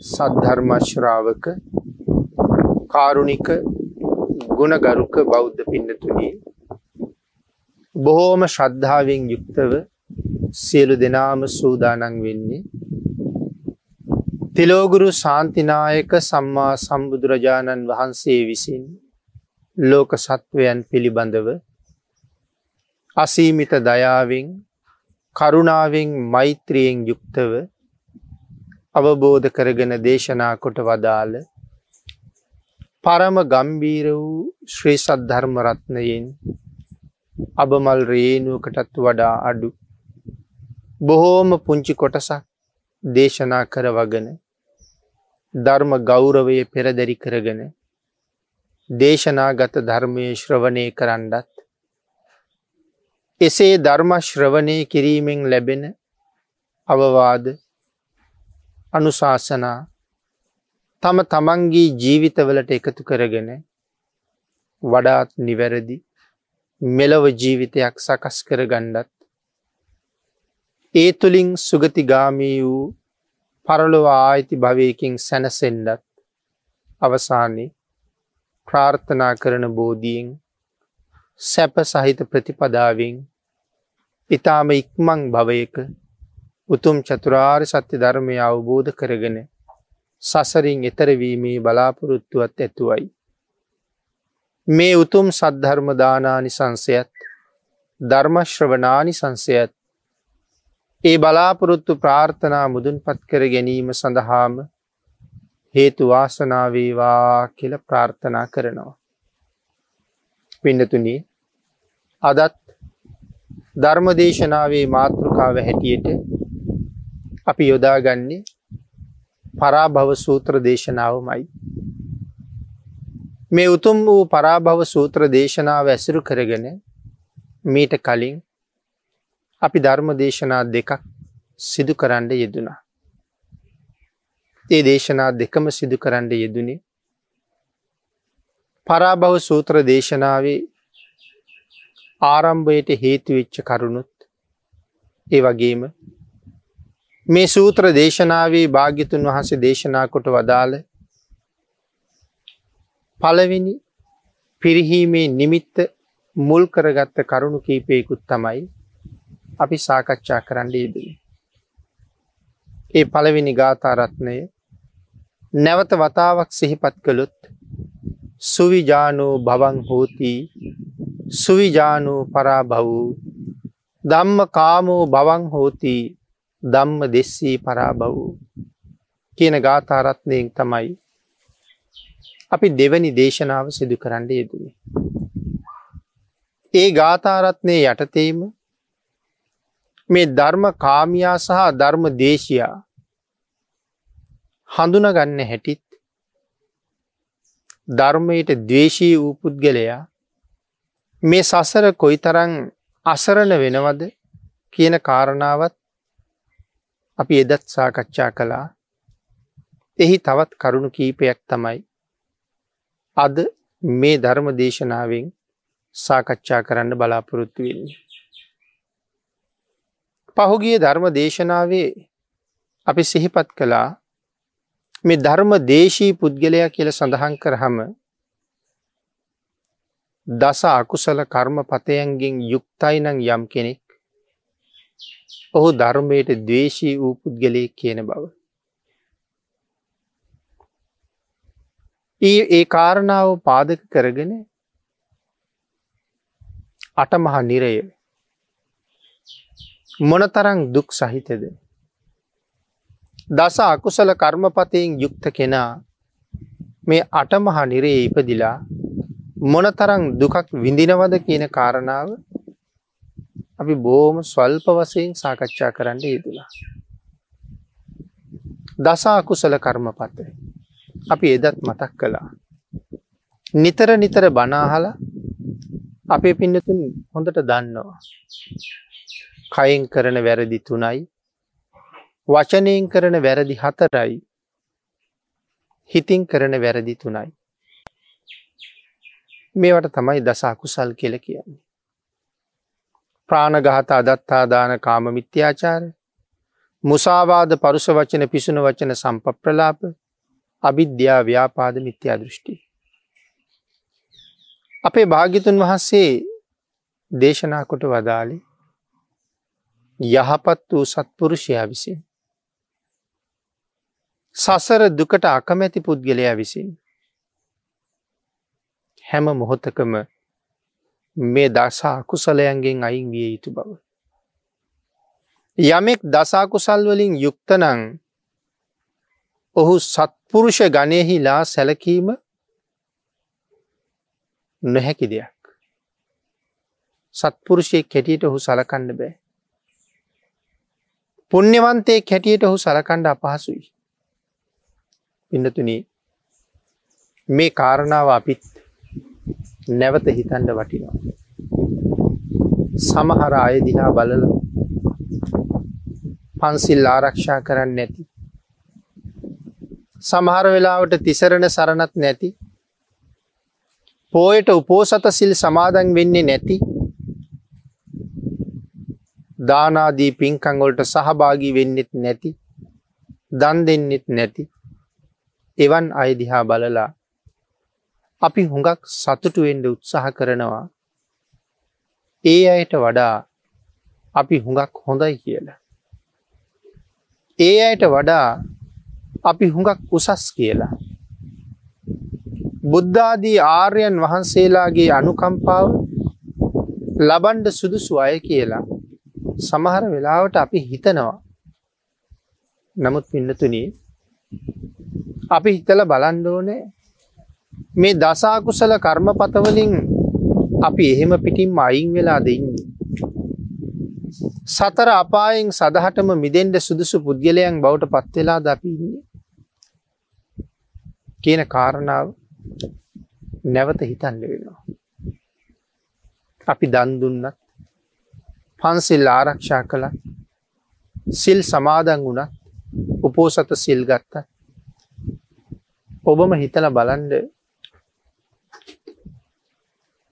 සද්ධර්මශ්‍රාවක කාරුණික ගුණගරුක බෞද්ධ පින්නතුනී බොහෝම ශ්‍රද්ධාවෙන් යුක්තව සියලු දෙනාම සූදානන් වෙන්නේ තිලෝගුරු ශාන්තිනායක සම්මා සම්බුදුරජාණන් වහන්සේ විසින් ලෝක සත්වයන් පිළිබඳව අසීමිත දයාවෙන් කරුණාවෙන් මෛත්‍රියෙන් යුක්තව අවබෝධ කරගෙන දේශනා කොට වදාළ පරම ගම්බීර වූ ශ්‍රී සද්ධර්ම රත්නයෙන් අබමල් රේනුවකටත් වඩා අඩු. බොහෝම පුංචි කොටසක් දේශනා කරවගෙන ධර්ම ගෞරවය පෙරදැරි කරගෙන දේශනාගත ධර්මය ශ්‍රවණය කරන්නත් එසේ ධර්මශ්‍රවණය කිරීමෙන් ලැබෙන අවවාද අනුශාසනා තම තමන්ගේ ජීවිතවලට එකතු කරගෙන වඩාත් නිවැරදි මෙලව ජීවිතයක් සකස් කර ගණ්ඩත් ඒ තුළින් සුගතිගාමී වූ පරලොව ආයිති භවයකින් සැනසෙන්ඩත් අවසානයේ ප්‍රාර්ථනා කරන බෝධියෙන් සැප සහිත ප්‍රතිපදාවෙන් ඉතාම ඉක්මං භවයක උතුම් චතුරාර් සත්‍ය ධර්මය අවබෝධ කරගෙන සසරින් එතරවීමේ බලාපොරොත්තුවත් ඇතුවයි. මේ උතුම් සද්ධර්මදානානි සංසයත් ධර්මශ්‍රවනානි සංසයත් ඒ බලාපොරොත්තු ප්‍රාර්ථනා මුදුන් පත් කර ගැනීම සඳහාම හේතු වාසනාවේවා කියල ප්‍රාර්ථනා කරනවා. පිඩතුනි අදත් ධර්මදේශනාවේ මාතෘකාව හැටියට අපි යොදාගන්නේ පරාභව සූත්‍ර දේශනාවමයි. මේ උතුම් වූ පරාභව සූත්‍ර දේශනාව ඇසුරු කරගෙන මීට කලින් අපි ධර්ම දේශනා දෙකක් සිදු කරන්න යෙදුනා. ඒ දේශනා දෙකම සිදු කරන්න යෙදුනේ පරාභව සූත්‍ර දේශනාවේ ආරම්භයට හේතුවෙච්ච කරුණුත් ඒ වගේම මේ සූත්‍ර දේශනාවේ භාග්‍යතුන් වහන්සේ දේශනා කොට වදාළ පළවෙනි පිරිහීමේ නිමිත්ත මුල් කරගත්ත කරුණු කීපයකුත් තමයි අපි සාකච්ඡා කරන්න යෙදේ. ඒ පළවෙනි ගාථාරත්නය නැවත වතාවක් සිහිපත් කළොත් සුවිජානෝ බවන් හෝති සුවිජානෝ පරාභවූ දම්ම කාමෝ බවන් හෝති දම්ම දෙස්සී පරාභවූ කියන ගාථාරත්නයෙන් තමයි අපි දෙවනි දේශනාව සිදු කරන්න යෙදුණේ. ඒ ගාථාරත්නය යටතේම මේ ධර්ම කාමියා සහ ධර්ම දේශයා හඳුනගන්න හැටිත් ධර්මයට දවේශී වූ පුද්ගලයා මේ සසර කොයි තරං අසරණ වෙනවද කියන කාරණාවත් අපි එදත් සාකච්ඡා කළා එහි තවත් කරුණු කීපයක් තමයි අද මේ ධර්ම දේශනාවෙන් සාකච්ඡා කරන්න බලාපොරොත්තු වෙන්නේ. පහුගිය ධර්ම දේශනාවේ අපි සිහිපත් කළා මේ ධර්ම දේශී පුද්ගලයා කියල සඳහන් කරහම දස අකුසල කර්ම පතයන්ගෙන් යුක්තයි නං යම් කෙනෙක් ඔහු ධර්මයට දවේශී වූ පුද්ගලයෙක් කියන බව. ඒ ඒ කාරණාව පාදක කරගෙන අටමහා නිරය මොනතරං දුක් සහිතද. දස අකුසල කර්මපතයෙන් යුක්ත කෙනා මේ අටමහා නිරේ ඉපදිලා මොනතරං දුකක් විඳිනවද කියන කාරණාව අපි බෝම ස්වල්ප වසයෙන් සාකච්ඡා කරන්න යෙදුලා. දසා කුසල කර්මපත අපි එදත් මතක් කළා. නිතර නිතර බනාහල අපේ පින්නතුන් හොඳට දන්නවා. කයින් කරන වැරදි තුනයි වචනයෙන් කරන වැරදි හතරයි හිතින් කරන වැරදි තුනයි. මේවට තමයි දසාකුසල් කියල කියන්නේ. ප්‍රාණගහත අදත්තාදාන කාම මිත්‍යාචාර මුසාවාද පරුස වචන පිසුන වචන සම්ප ප්‍රලාප අභිද්‍යා ව්‍යාපාද මිත්‍යා දෘෂ්ටි. අපේ භාගිතුන් වහන්සේ දේශනා කොට වදාළි යහපත් වූ සත්පුරුෂයා විසින්. සසර දුකට අකමැති පුද්ගලයා විසින්. හැම මොහොතකම මේ දසා කුසලයන්ගෙන් අයින් විය යුතු බව. යමෙක් දසාකුසල් වලින් යුක්තනං ඔහු සත්පුරුෂ ගණයහිලා සැලකීම නොහැකි දෙයක්. සත්පුරුෂය කැටියට ඔහු සලකන්න බෑ. පුුණ්‍යවන්තේ කැටියට ඔහු සලකණ්ඩ අපහසුයි. පිඩතුන මේ කාරණාව අපිත් නැවත හිතන්ඩ වටිනවා. සමහර අය දිහා බලල පන්සිල් ආරක්ෂා කරන්න නැති. සමහර වෙලාවට තිසරණ සරණත් නැති. පෝයට උපෝසත සිල් සමාදන් වෙන්නේ නැති. දානාදී පින්කංගොලට සහභාගී වෙන්නෙත් නැති. දන් දෙන්නෙත් නැති. එවන් අයදිහා බලලා අපි හුඟක් සතුටුවෙන්ඩ උත්සාහ කරනවා ඒ අයට වඩා අපි හුඟක් හොඳයි කියලා. ඒ අයට වඩා අපි හුඟක් උසස් කියලා. බුද්ධාදී ආර්යන් වහන්සේලාගේ අනුකම්පාව ලබන්ඩ සුදුසු අය කියලා සමහර වෙලාවට අපි හිතනවා. නමුත් පින්නතුනී අපි හිතල බලන්ඩෝනේ මේ දසාකුසල කර්මපතවලින් අපි එහෙම පිටින් අයින් වෙලා දෙන්නේ. සතර අපායෙන් සදහටම මිදෙන්ට සුදුසු පුද්ගලයන් බවට පත්වෙලා දපින්නේ. කියන කාරණාව නැවත හිතන්න වෙනවා. අපි දන්දුන්නත් පන්සිල් ආරක්ෂා කළ සිල් සමාදන් වුණත් උපෝසත සිල් ගත්ත ඔබම හිතල බලන්ඩ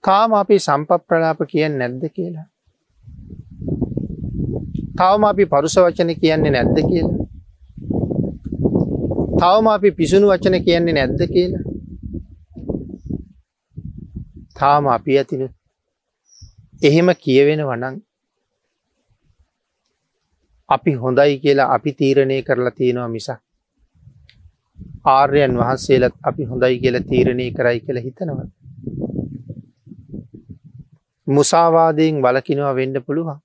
තාම අපි සම්පප්‍රලාප කියන්න නැද්ද කියලා. තවම අපි පරුස වචන කියන්නේ නැද්ද කියලා. තවම අපි පිසුණු වචන කියන්නේ නැද්ද කියලා. තාම අපි ඇතින එහෙම කියවෙන වනං අපි හොඳයි කියලා අපි තීරණය කරලා තියෙනවා මිසක් ආර්යන් වහන්සේලත් අපි හොඳයි කියලා තීරණය කරයි කියලා හිතනවද. මුසාවාදයෙන් වලකිනවා වෙන්න පුළුවන්.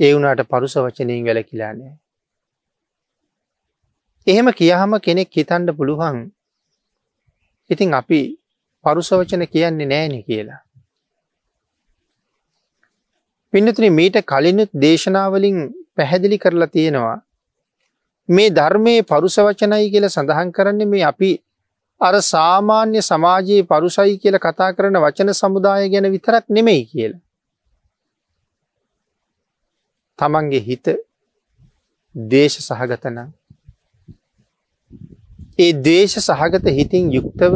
ඒ වුණට පරුස වචනයෙන් වැලකිලානෑ. එහෙම කියහම කෙනෙක් හිතන්ඩ පුළුවන් ඉතින් අපි පරුසවචන කියන්නේ නෑන කියලා. පින්නතුන මීට කලිනුත් දේශනාවලින් පැහැදිලි කරලා තියෙනවා. මේ ධර්මයේ පරුසවචනයි කියල සඳහන් කරන්නේ මේ අපි අර සාමාන්‍ය සමාජයේ පරුසයි කියල කතා කරන වචන සමුදාය ගැන විතරක් නෙමෙයි කියල. තමන්ගේ හිත දේශ සහගතන ඒ දේශ සහගත හිතින් යුක්තව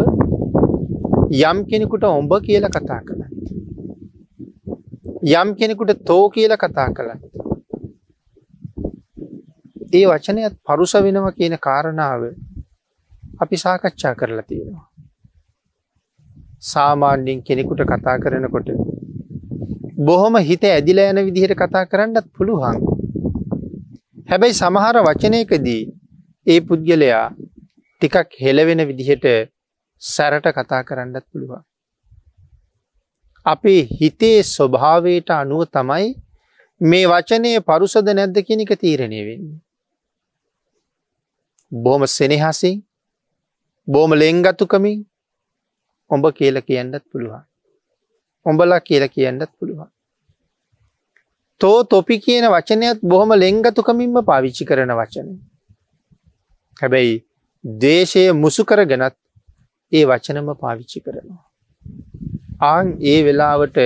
යම් කෙනෙකුට ඔඹ කියල කතා කළ. යම් කෙනෙකුට තෝ කියල කතා කළ. ඒ වචනයත් පරුස වෙනව කියන කාරණාව අපි සාකච්ඡා කරලා තියෙනවා. සාමාන්‍යෙන් කෙනෙකුට කතා කරනකොට බොහොම හිත ඇදිල යන විදිහට කතා කරන්නත් පුළුවන්. හැබැයි සමහර වචනයකදී ඒ පුද්ගලයා ටිකක් හෙලවෙන විදිහට සැරට කතා කරන්නත් පුළුවන්. අපේ හිතේ ස්වභාවයට අනුව තමයි මේ වචනය පරුසද නැද්ද කෙනෙක තීරණය වෙන්නේ. බොහොම සෙනෙහසින් බෝම ලෙංගතුකමින් ඔඹ කියල කියන්නත් පුළුවන්. ඔඹලා කියල කියන්නත් පුළුවන්. තෝ තොපි කියන වචනයත් බොහොම ලෙංගතුකමින්ම පාවිච්චි කරන වචන. හැබැයි දේශය මුසු කරගෙනත් ඒ වචනම පාවිච්චි කරනවා. ආං ඒ වෙලාවට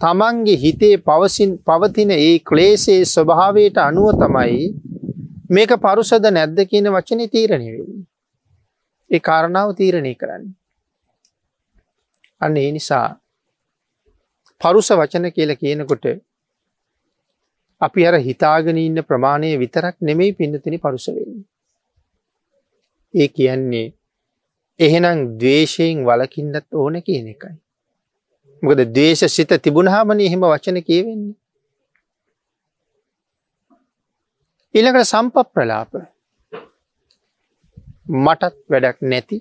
තමන්ගේ හිතේ පවසින් පවතින ඒ ක්ලේසේ ස්වභාවයට අනුව තමයි මේක පරුසද නැද්ද කියන වචන තීරණය වෙන්නේ. ඒ කාරණාව තීරණය කරන්න. අන්න ඒ නිසා පරුස වචන කියල කියනකොට අපි අර හිතාගෙන ඉන්න ප්‍රමාණය විතරක් නෙමෙයි පින්නතිනි පරුසවෙන්නේ. ඒ කියන්නේ එහෙනම් දවේශයෙන් වලකින්නත් ඕන කියන එකයි. මොකද දේශ සිත තිබුණහාමන එහෙම වචන කියවෙන්නේ. ඊළඟට සම්ප ප්‍රලාප මටත් වැඩක් නැති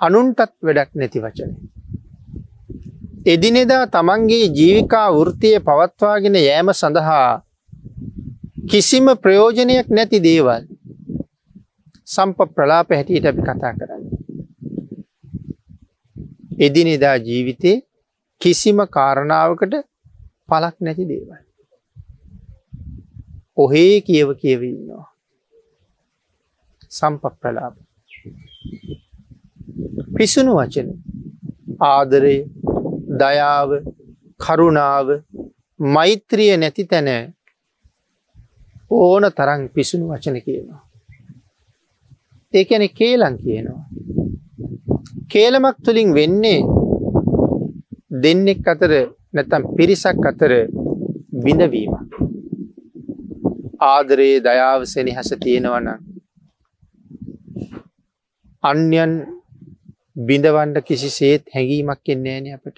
අනුන්ටත් වැඩක් නැති වචන. එදිනෙදා තමන්ගේ ජීවිකා වෘතිය පවත්වාගෙන යෑම සඳහා කිසිම ප්‍රයෝජනයක් නැති දේවල් සම්ප ප්‍රලාප හැටියට අපි කතා කරන්න. එදිනෙදා ජීවිතේ කිසිම කාරණාවකට පලක් නැති දේවල්. ඔහේ කියව කියවන්නවා. සම්ප ප්‍රලාප. පිසුණු වචන ආදරය දයාව කරුණාව මෛත්‍රිය නැති තැන ඕන තරං පිසුණු වචන කියනවා. ඒකැන කේලං කියනවා. කේලමක් තුළින් වෙන්නේ දෙන්නෙක් අතර නැතම් පිරිසක් අතර බිඳවීම. ආදරයේ දයාව සෙනහස තියෙනවන අන්‍යන් බිඳවන්ඩ කිසි සේත් හැඟීමක් එන්නේ න අපට.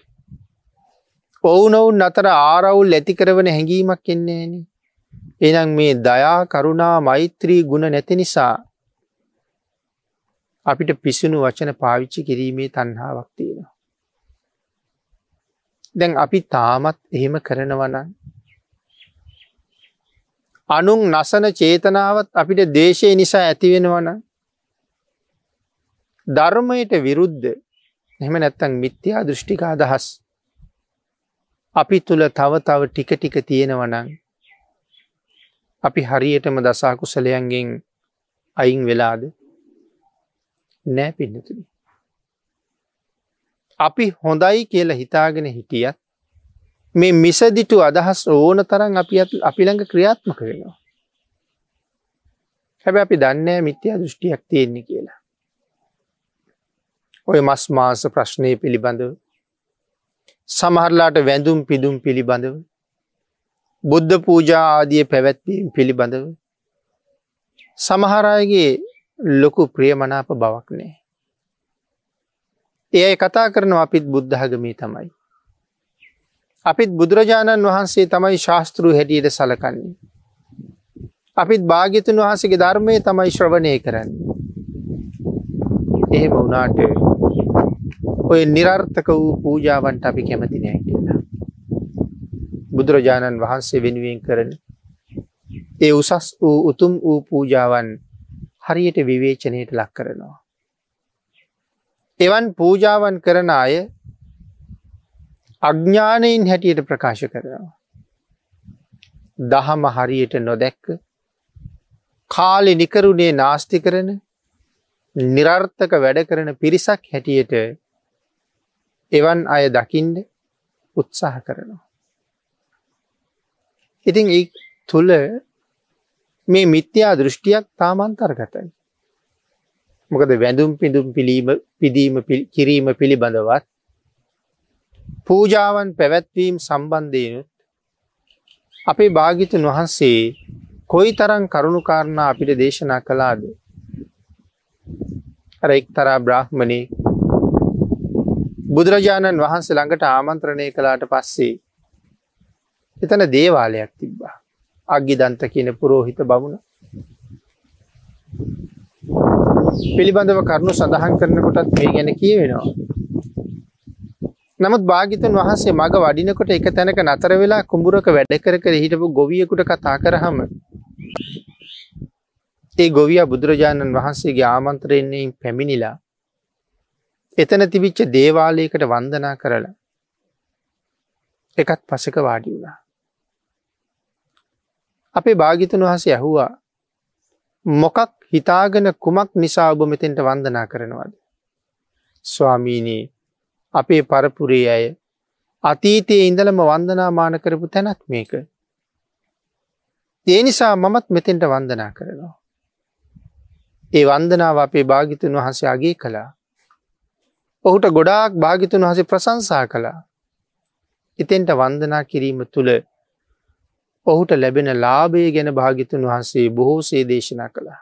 ඔවුනොවුන් අතර ආරවුල් ඇති කරවන හැඟීමක් එන්නේ න. එනම් මේ දයා කරුණා මෛත්‍රී ගුණ නැති නිසා අපිට පිසුණු වචන පාවිච්චි කිරීමේ තන්හාාවක් තියෙනවා. දැන් අපි තාමත් එහෙම කරනවනන් අනුන් නසන චේතනාවත් අපිට දේශය නිසා ඇතිවෙනවන ධර්මයට විරුද්ධ එහම නැත්තං මිත්‍යා දෘෂ්ටික අදහස් අපි තුළ තව තව ටික ටික තියෙනවනං අපි හරියටම දසාකුසලයන්ගෙන් අයින් වෙලාද නෑ පින්නතුනි. අපි හොඳයි කියලා හිතාගෙන හිටියත් මේ මිසදිටු අදහස් ඕන තරන් අපි අපි ළඟ ක්‍රියාත්මක වෙනවා. හැබැ අපි දන්නෑ මිත්‍යා දෘෂ්ටියක් තියෙන්නේ කියලා. ඔය මස් මාස ප්‍රශ්නය පිළිබඳව සමහරලාට වැඳුම් පිදුම් පිළිබඳව බුද්ධ පූජා ආදිය පැවැත්වීම පිළිබඳව සමහරයගේ ලොකු ප්‍රියමනාප බවක් නෑ. ඒ කතා කරනවා අපිත් බුද්ධහගමී තමයි. අපිත් බුදුරජාණන් වහන්සේ තමයි ශාස්තෘ හැටියට සලකන්නේ. අපිත් භාගිතුන් වහසගේ ධර්මය තමයි ශ්‍රවණය කරන්න. එහෙම වුණාට ඔය නිරර්ථක වූ පූජාවන්ට අපි කැමති නෑ කියලා. බුදුරජාණන් වහන්සේ වෙනුවෙන් කරන ඒ උසස් වූ උතුම් වූ පූජාවන් හරියට විවේචනයට ලක් කරනවා. එවන් පූජාවන් කරන අය අඥ්ඥානයින් හැටියට ප්‍රකාශ කරනවා. දහම හරියට නොදැක්ක කාලෙ නිකරුණේ නාස්ති කරන නිරර්ථක වැඩ කරන පිරිසක් හැටියට එවන් අය දකිින්ඩ උත්සාහ කරනවා. ඉතින් ඒ තුළ මේ මිත්‍යා දෘෂ්ටියක් තාමන්තර්ගතයි. මොකද වැඳුම් පිඳුම් පිළීම පිදීම කිරීම පිළිබඳවත් පූජාවන් පැවැත්වීම් සම්බන්ධයනුත් අපේ භාගිතුන් වහන්සේ කොයි තරන් කරුණුකාරණා අපිට දේශනා කළාද අර එක්තරා බ්‍රහ්මණය බුදුරජාණන් වහන්සේ ළඟට ආමන්ත්‍රණය කළාට පස්සේ එතන දේවාලයක් තිබ්බා අග්ගිදන්ත කියන පුරෝහිත බමුණ පිළිබඳව කරුණු සඳහන් කරනකොටත් මේ ගැන කියවෙනවා. නමුත් භාගිතන් වහන්සේ මග වඩිනකොට එක තැනක නතර වෙලා කුඹුරක වැඩ කර කර හිටපු ගොවියකුට කතා කරහම ඒ ගොවිය බුදුරජාණන් වහන්සේගේ ආමන්ත්‍රයෙන්ෙන් පැමිණිලා එතන තිබිච්ච දේවාලයකට වන්දනා කරලා එකත් පසක වාඩි වුණා. අපේ භාගිතන් වහසේ ඇහුවා මොකක් හිතාගෙන කුමක් නිසා ඔබ මෙතෙන්ට වන්දනා කරනවද. ස්වාමීනී අපේ පරපුරේ අය අතීතයේ ඉඳලම වන්දනාමාන කරපු තැනත් මේක. ඒ නිසා මමත් මෙතෙන්ට වන්දනා කරනවා. ඒ වන්දනාව අපේ භාගිතුන් වහන්සේ අගේ කළා. ඔහුට ගොඩාක් භාගිතුන් වහසේ ප්‍රසංසා කළා. එතෙන්ට වන්දනා කිරීම තුළ ඔහුට ලැබෙන ලාභය ගැන භාගිතුන් වහන්සේ බොහෝසේ දේශනා කළා.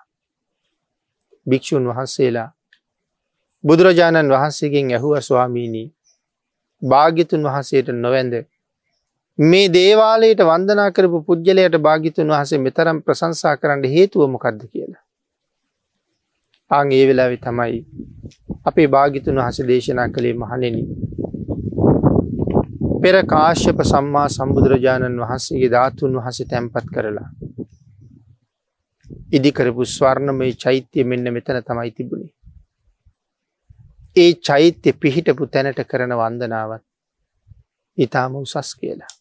භික්‍ෂූන් වහන්සේලා බුදුරජාණන් වහන්සේගෙන් ඇහුව ස්වාමීණී භාග්‍යතුන් වහන්සේට නොවැන්ද මේ දේවාලයට වන්දනා කරපු පුද්ගලයට භාගිතුන් වහසේ මෙතරම් ප්‍රසංසා කරන්න හේතුව මොකක්ද කියලා. ආං ඒ වෙලාවෙ තමයි අපේ භාගිතුන් වහස දේශනා කළේ මහනෙන. පෙර කාශ්‍යප සම්මා සම්බුදුරජාණන් වහන්සේගේ ධාතුන් වහස තැන්පත් කරලා. ඉදිකරපු ස්වර්ණමය චෛත්‍යය මෙන්න මෙතන තමයි තිබුණේ. ඒ චෛත්‍ය පිහිටපු තැනට කරන වන්දනාවත් ඉතාම උසස් කියලා.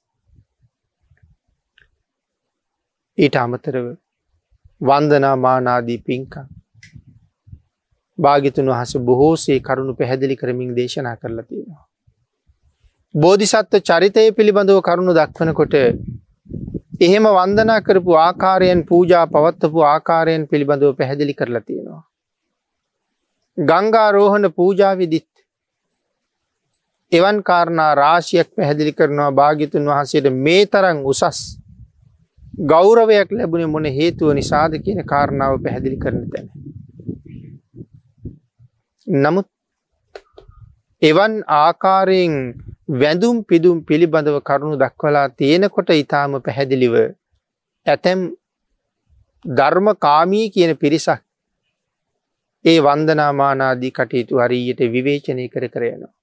ඊට අමතරව වන්දනා මානාදී පින්කම් භාගිතුන් වහස බොහෝසේ කරුණු පැහැදිලි කරමින් දේශනා කරලා තියෙනවා. බෝධිසත්ව චරිතය පිළිබඳව කරුණු දක්වනකොට එහෙම වන්දනා කරපු ආකාරයෙන් පූජා පවත්වපු ආකාරයෙන් පිළිබඳව පැහැදිලි කරලා තියෙනවා. ගංගාරෝහණ පූජාවිදිත් එවන් කාරණා රාශියක් පැහැදිලි කරනවා භාගිතුන් වහන්සේට මේ තරං උසස් ගෞරවයක් ලැබුණේ මොන හේතුව නිසාද කියන කාරණාව පැහැදිලි කරන තැන. නමුත් එවන් ආකාරයෙන් වැඳුම් පිදුම් පිළිබඳව කරුණු දක්වලා තියෙනකොට ඉතාම පැහැදිලිව ඇතැම් ධර්ම කාමී කියන පිරිසක් ඒ වන්දනාමානාදී කටයුතු හරියට විවේචනය කර කරයනවා.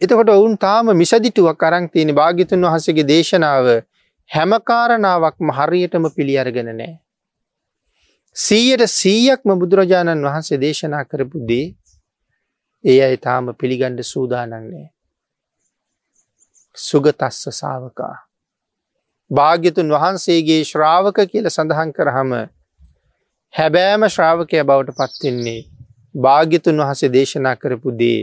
එතකොට ඔවුන් තාම මිසදිටුවක් කරං තියෙන භාගිතුන් වහසගේ දේශනාව හැමකාරණාවක්ම හරියටම පිළි අරගෙන නෑ. සීයට සීයක්ම බුදුරජාණන් වහන්සේ දේශනා කරපු දේ ඒ අයි තාම පිළිගණ්ඩ සූදානන්නේ. සුගතස්ස සාවකා. භාග්‍යතුන් වහන්සේගේ ශ්‍රාවක කියල සඳහන් කරහම හැබෑම ශ්‍රාවකය බවට පත්වෙන්නේ භාග්‍යතුන් වහසේ දේශනා කරපු දේ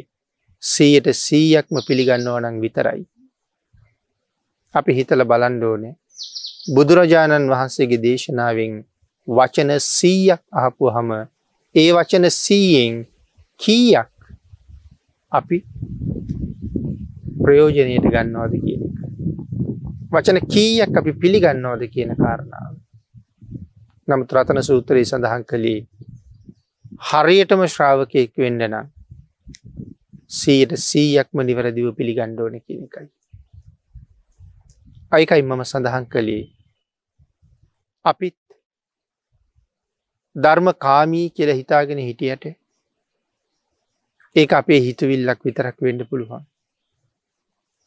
සීයට සීයක්ම පිළිගන්නවනං විතරයි. අපි හිතල බලන්ඩෝනේ බුදුරජාණන් වහන්සේගේ දේශනාවෙන් වචන සීයක් අහපු හම ඒ වචන සීයෙන් කීයක් අපි ප්‍රයෝජනයට ගන්නවාද කියන එක. වචන කීයක් අපි පිළිගන්නවාද කියන කාරණාව. නමුත් රතන සූත්‍රයේ සඳහන් කළේ හරියටම ශ්‍රාවකයෙක් වෙන්න නම් සීයට සීයක්ම නිවැරදිව පිළිගණ්ඩෝන කියන එකයි. අයිකයි මම සඳහන් කළේ අපිත් ධර්ම කාමී කියල හිතාගෙන හිටියට ඒක අපේ හිතුවිල්ලක් විතරක් වෙන්න පුළුවන්.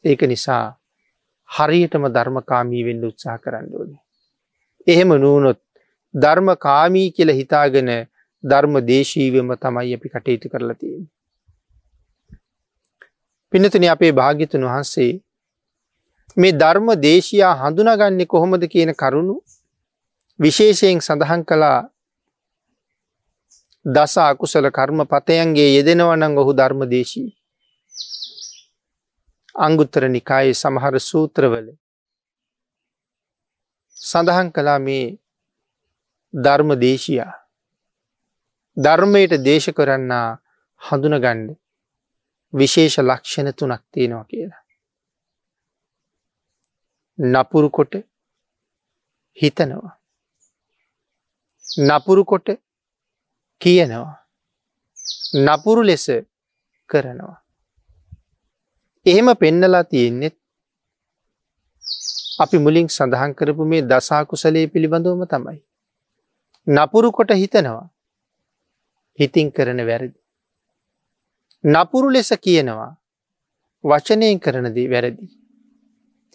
ඒක නිසා හරියටම ධර්මකාමී වෙන්න උත්සාහ කරන්න ඕනේ. එහෙම නූනොත් ධර්ම කාමී කියල හිතාගෙන ධර්ම දේශීවම තමයි අපි කටයුතු කරලා තියෙන. පිනතුන අපේ භාගිතුන් වහන්සේ මේ ධර්ම දේශයා හඳුනගන්නේ කොහොමද කියන කරුණු විශේෂයෙන් සඳහන් කළා දස අකුසල කර්ම පතයන්ගේ යෙදෙනවනං ඔහු ධර්ම දේශී. අංගුත්තර නිකායේ සමහර සූත්‍රවල සඳහන් කලා මේ ධර්ම දේශයා ධර්මයට දේශ කරන්නා හඳුනගණ්ඩ විශේෂ ලක්ෂණ තුනක් තියෙනවා කියලා. නපුරු කොට හිතනවා. නපුරු කොට කියනවා. නපුරු ලෙස කරනවා. එහෙම පෙන්නලා තියෙන්නෙත් අපි මුලින් සඳහන් කරපු මේ දසාකුසලේ පිළිබඳවම තමයි. නපුරු කොට හිතනවා හිතින් කරන වැරදි. නපුරු ලෙස කියනවා වචනයෙන් කරනදී වැරදි.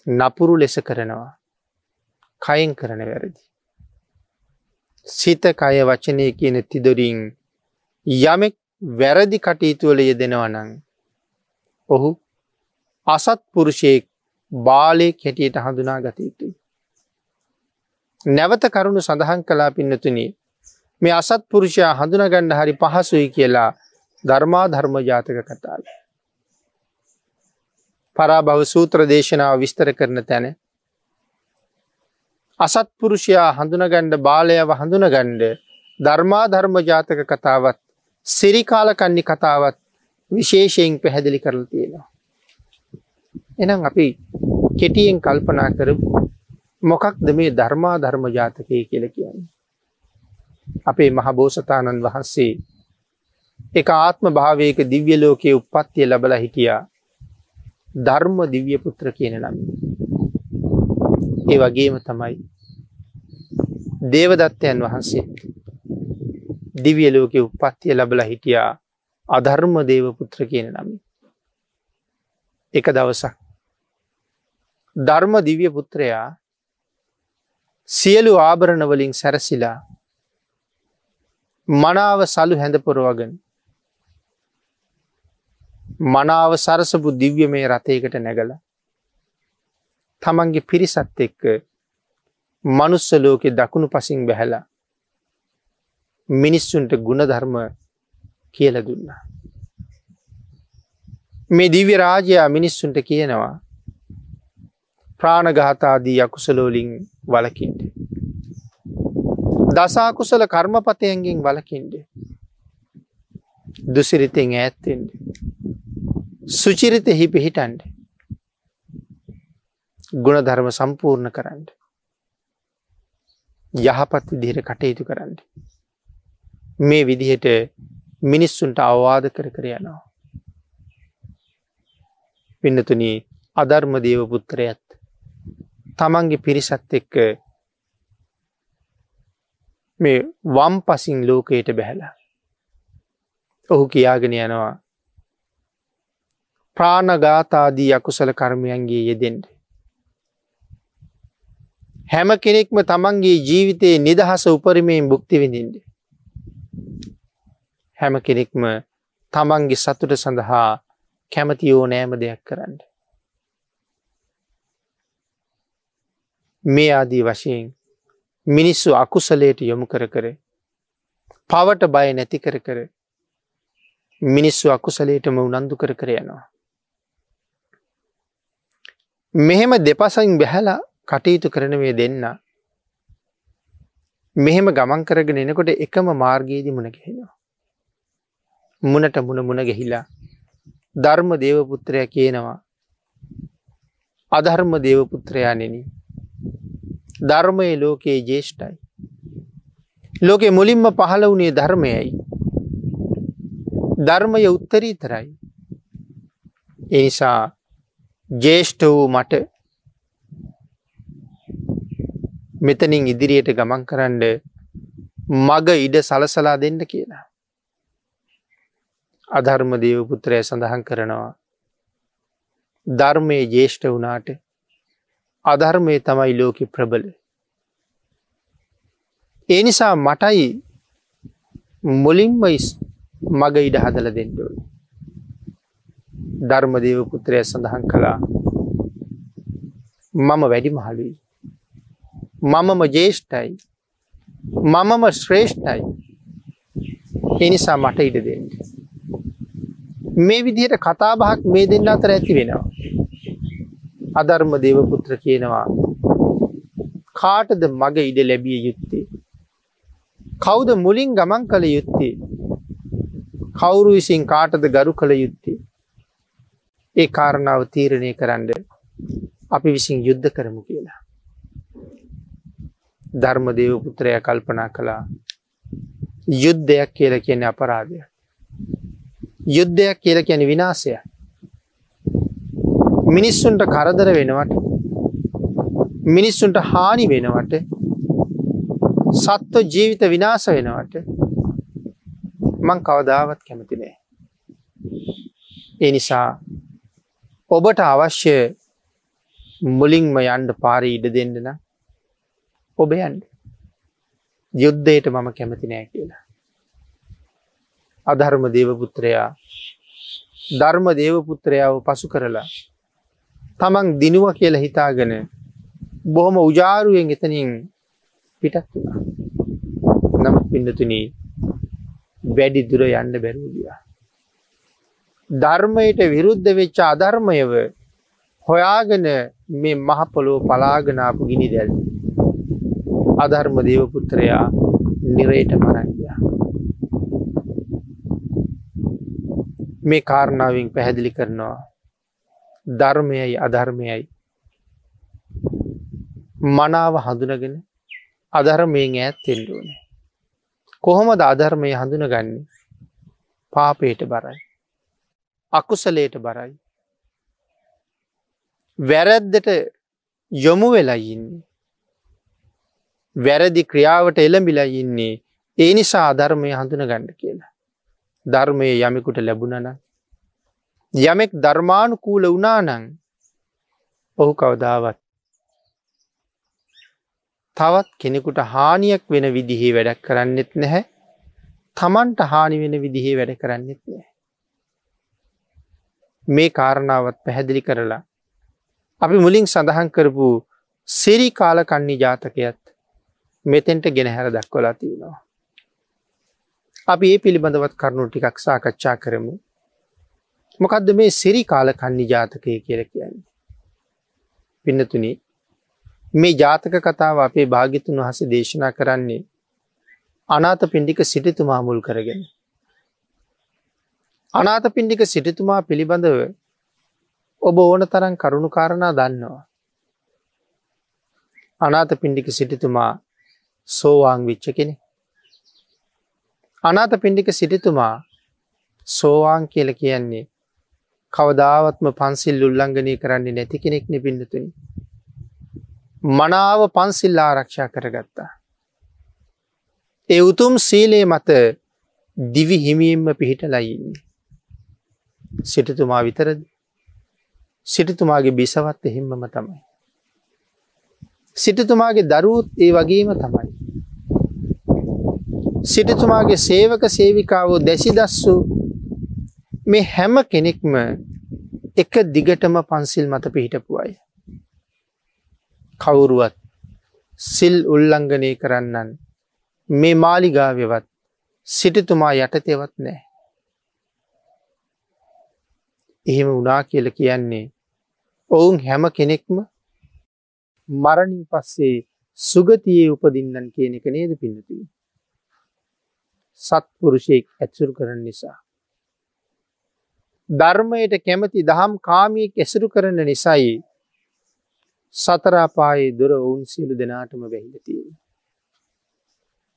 නපුරු ලෙස කරනවා කයින් කරන වැරදි. සිත කය වචනය කියන තිදොරින් යමෙක් වැරදි කටයුතුවල යෙදෙනවනං ඔහු අසත් පුරුෂයෙක් බාලයෙක් හැටියට හඳුනා ගතයුතුයි. නැවත කරුණු සඳහන් කලා පින්නතුනි මේ අසත් පුරුෂයා හඳුනගණ්ඩ හරි පහසුයි කියලා ධර්මා ධර්ම ජාතක කතාව. පරාභව සූත්‍ර දේශනාව විස්තර කරන තැන අසත්පුරුෂයා හඳුනගණ්ඩ බාලයව හඳුනගණ්ඩ ධර්මා ධර්ම ජාතක කතාවත් සිරිකාලකන්නි කතාවත් විශේෂයෙන් පැහැදිලි කරල තියෙනවා. එනම් අපි කෙටියෙන් කල්පනා කරපු මොකක්ද මේ ධර්මා ධර්ම ජාතකය කියල කියන්නේ. අපේ මහබෝසතාණන් වහන්සේ එක ආත්ම භාවයක දිව්‍ය ලෝකයේ උපත්තිය ලබල හිටියා ධර්ම දිව්‍ය පුත්‍ර කියන නම. ඒ වගේම තමයි දේවදත්තයන් වහන්සේ දිවිය ලෝකෙ උපත්තිය ලබල හිටියා අධර්ම දේවපුත්‍ර කියන නම. එක දවසක් ධර්ම දිව්‍ය පුත්‍රයා සියලු ආභරණවලින් සැරසිලා මනාව සලු හැඳ පොරවගෙන මනාව සරසපු දිව්‍ය මේ රථයකට නැගල තමන්ගේ පිරිසත් එක්ක මනුස්ස ලෝකෙ දකුණු පසින් බැහැලා මිනිස්සුන්ට ගුණධර්ම කියල දුන්නා. මේ දිව්‍ය රාජයා මිනිස්සුන්ට කියනවා ප්‍රාණගාතාදී අකුසලෝලින් වලකින්ට. දසාකුසල කර්මපතයන්ගෙන් වලකින්ට. දුසිරිතෙන් ඈත්තෙන්ට. සුචිරිත හි පිහිටන්ඩ. ගුණධර්ම සම්පූර්ණ කරන්න. යහපත් විදිහට කටයුතු කරන්න. මේ විදිහට මිනිස්සුන්ට අවවාද කර කර යනවා. පින්නතුනී අධර්ම දේවපුත්‍රයත් තමන්ගේ පිරිසත් එක්ක මේ වම් පසින් ලෝකයට බැහැලා. ඔහු කියාගෙන යනවා ප්‍රාණගාතාදී අකුසල කර්මයන්ගේ යෙදෙන්ට. හැම කෙනෙක්ම තමන්ගේ ජීවිතයේ නිදහස උපරිමයෙන් බුක්ති විඳින්ට. හැම කෙනෙක්ම තමන්ගේ සතුට සඳහා කැමති ඕ නෑම දෙයක් කරන්න. මේ ආදී වශයෙන් මිනිස්සු අකුසලයට යොමු කර කර පවට බය නැති කර කර මිනිස්සු අකුසලයටම උනන්දු කර කර යනවා. මෙහෙම දෙපසයින් බැහැලා කටයුතු කරන මේ දෙන්න මෙහෙම ගමන් කරගෙන එනකොට එකම මාර්ගයේදී මුණ ගැහෙනවා. මුණට මුණ මුණ ගැහිලා ධර්ම දේවපුත්‍රය කියනවා අධර්ම දේවපුත්‍රයා නෙනී ධර්මය ලෝකයේ ජේෂ්ටයි. ලෝකෙ මුලින්ම පහළ වුණේ ධර්මයයි. ධර්මය උත්තරීතරයි. එනිසා ජේෂ්ඨ වූ මට මෙතනින් ඉදිරියට ගමන් කරන්න මග ඉඩ සලසලා දෙන්න කියලා. අධර්ම දේවපුත්‍රය සඳහන් කරනවා ධර්මය ජේෂ්ඨ වනාට අධර්මය තමයි ලෝකෙ ප්‍රබල. ඒ නිසා මටයි මුලින්ම මග ඉඩ හදල දෙන්නඩුව. ධර්මදේව පුත්‍රය සඳහන් කළා මම වැඩි මහලුයි. මමම ජේෂ්ඨයි මමම ශ්‍රේෂ්ඨයි එනිසා මට ඉඩ දෙන්න. මේ විදිහට කතාබහක් මේ දෙන්න අතර ඇති වෙනවා. අධර්ම දේවපුත්‍ර කියනවා කාටද මග ඉඩ ලැබිය යුත්තේ. කෞද මුලින් ගමන් කළ යුත්තේ. කවුරු විසින් කාටද ගරු කළ යුත්තේ. ඒ කාරණාව තීරණය කරන්න අපි විසින් යුද්ධ කරමු කියලා. ධර්ම දේවපුත්‍රය කල්පනා කළා යුද්ධයක් කියල කියන අපරාධය. යුද්ධයක් කියල කියන විනාසය. මිනිස්සුන්ට කරදර වෙනවට මිනිස්සුන්ට හානි වෙනවට සත්ව ජීවිත විනාස වෙනවට මං කවදාවත් කැමතිනේ. ඒ නිසා ඔබට අවශ්‍ය මුලින්ම යන්ඩ පාරි ඉඩ දෙන්නන ඔබ යන්ඩ යුද්ධයට මම කැමති නෑ කියලා. අධර්ම දේවපුත්‍රයා ධර්ම දේවපුත්‍රයාව පසු කරලා තමන් දිනුව කියලා හිතාගෙන බොහොම උජාරුවෙන් එතනින් පිටත් වුණා. නමුත් පින්නතුනී වැඩි දුර යන්න බැරූදියා. ධර්මයට විරුද්ධ වෙච්ච අධර්මයව හොයාගෙන මේ මහපොලෝ පලාගනාපු ගිනි දැල්. අධර්ම දේවපුත්‍රයා නිරයට මරංගයා. මේ කාරණාවෙන් පැහැදිලි කරනවා ධර්මයයි අධර්මයයි මනාව හඳුනගෙන අධර්මයෙන් ඈත් එෙන්ඩුවනේ. කොහොමද අධර්මය හඳුනගන්නේ පාපයට බරයි. අකුසලයට බරයි. වැරැද්දට යොමු වෙලා ඉන්නේ. වැරදි ක්‍රියාවට එළඹිලා ඉන්නේ ඒ නිසා අධර්මය හඳුන ගණ්ඩ කියලා. ධර්මය යමෙකුට ලැබුණන යමෙක් ධර්මානුකූල වනානං ඔහු කවදාවත් තවත් කෙනෙකුට හානියක් වෙන විදිහේ වැඩක් කරන්නෙත් නැහැ තමන්ට හානි වෙන විදිහේ වැඩ කරන්නෙත් නෑ. මේ කාරණාවත් පැහැදිලි කරලා අපි මුලින් සඳහන් කරපු සිරි කාලකන්නි ජාතකයත් මෙතෙන්ට ගෙනහැර දක්වලා තියෙනවා. අපි ඒ පිළිබඳවත් කරුණු ටිකක් සාකච්ඡා කරමු. මොකක්ද මේ සිරි කාලකන්නි ජාතකය කියල කියන්නේ. පින්නතුනි මේ ජාතක කතාව අපේ භාගිතුන් වහස දේශනා කරන්නේ අනාත පින්ඩික සිටිතුමා මුල් කරගෙන. අනාත පින්ඩික සිටිතුමා පිළිබඳව ඔබ ඕන තරන් කරුණු කාරණා දන්නවා. අනාත පින්ඩික සිටිතුමා සෝවාං විච්ච කෙනෙ. අනාත පින්ඩික සිටිතුමා සෝවාන් කියල කියන්නේ කවදාවත්ම පන්සිල් උල්ලංඝනය කරන්නේ නැති කෙනෙක් නිපින්නතුනි. මනාව පන්සිල් ආරක්ෂා කරගත්තා. ඒ උතුම් සීලේ මත දිවි හිමියෙන්ම පිහිටලයින්නේ. සිටතුමා විතරද සිටතුමාගේ බිසවත් එහෙම්මම තමයි. සිටතුමාගේ දරුවත් ඒ වගේම තමයි. සිටතුමාගේ සේවක සේවිකාවෝ දැසි දස්සු මේ හැම කෙනෙක්ම එක දිගටම පන්සිල් මත පිහිටපු අය. කවුරුවත් සිල් උල්ලංඝනය කරන්නන් මේ මාලිගාවවත් සිටිතුමා යටතෙවත් නෑ. එහෙම වනා කියල කියන්නේ ඔවුන් හැම කෙනෙක්ම මරණින් පස්සේ සුගතියේ උපදින්නන් කියන එක නේද පින්නතුයි. සත්පුරුෂයෙක් ඇත්සුරු කරන නිසා. ධර්මයට කැමති දහම් කාමියෙක් ඇසුරු කරන නිසයි සතරාපායේ දුර ඔවුන් සියලු දෙනාටම වැහිලතිය.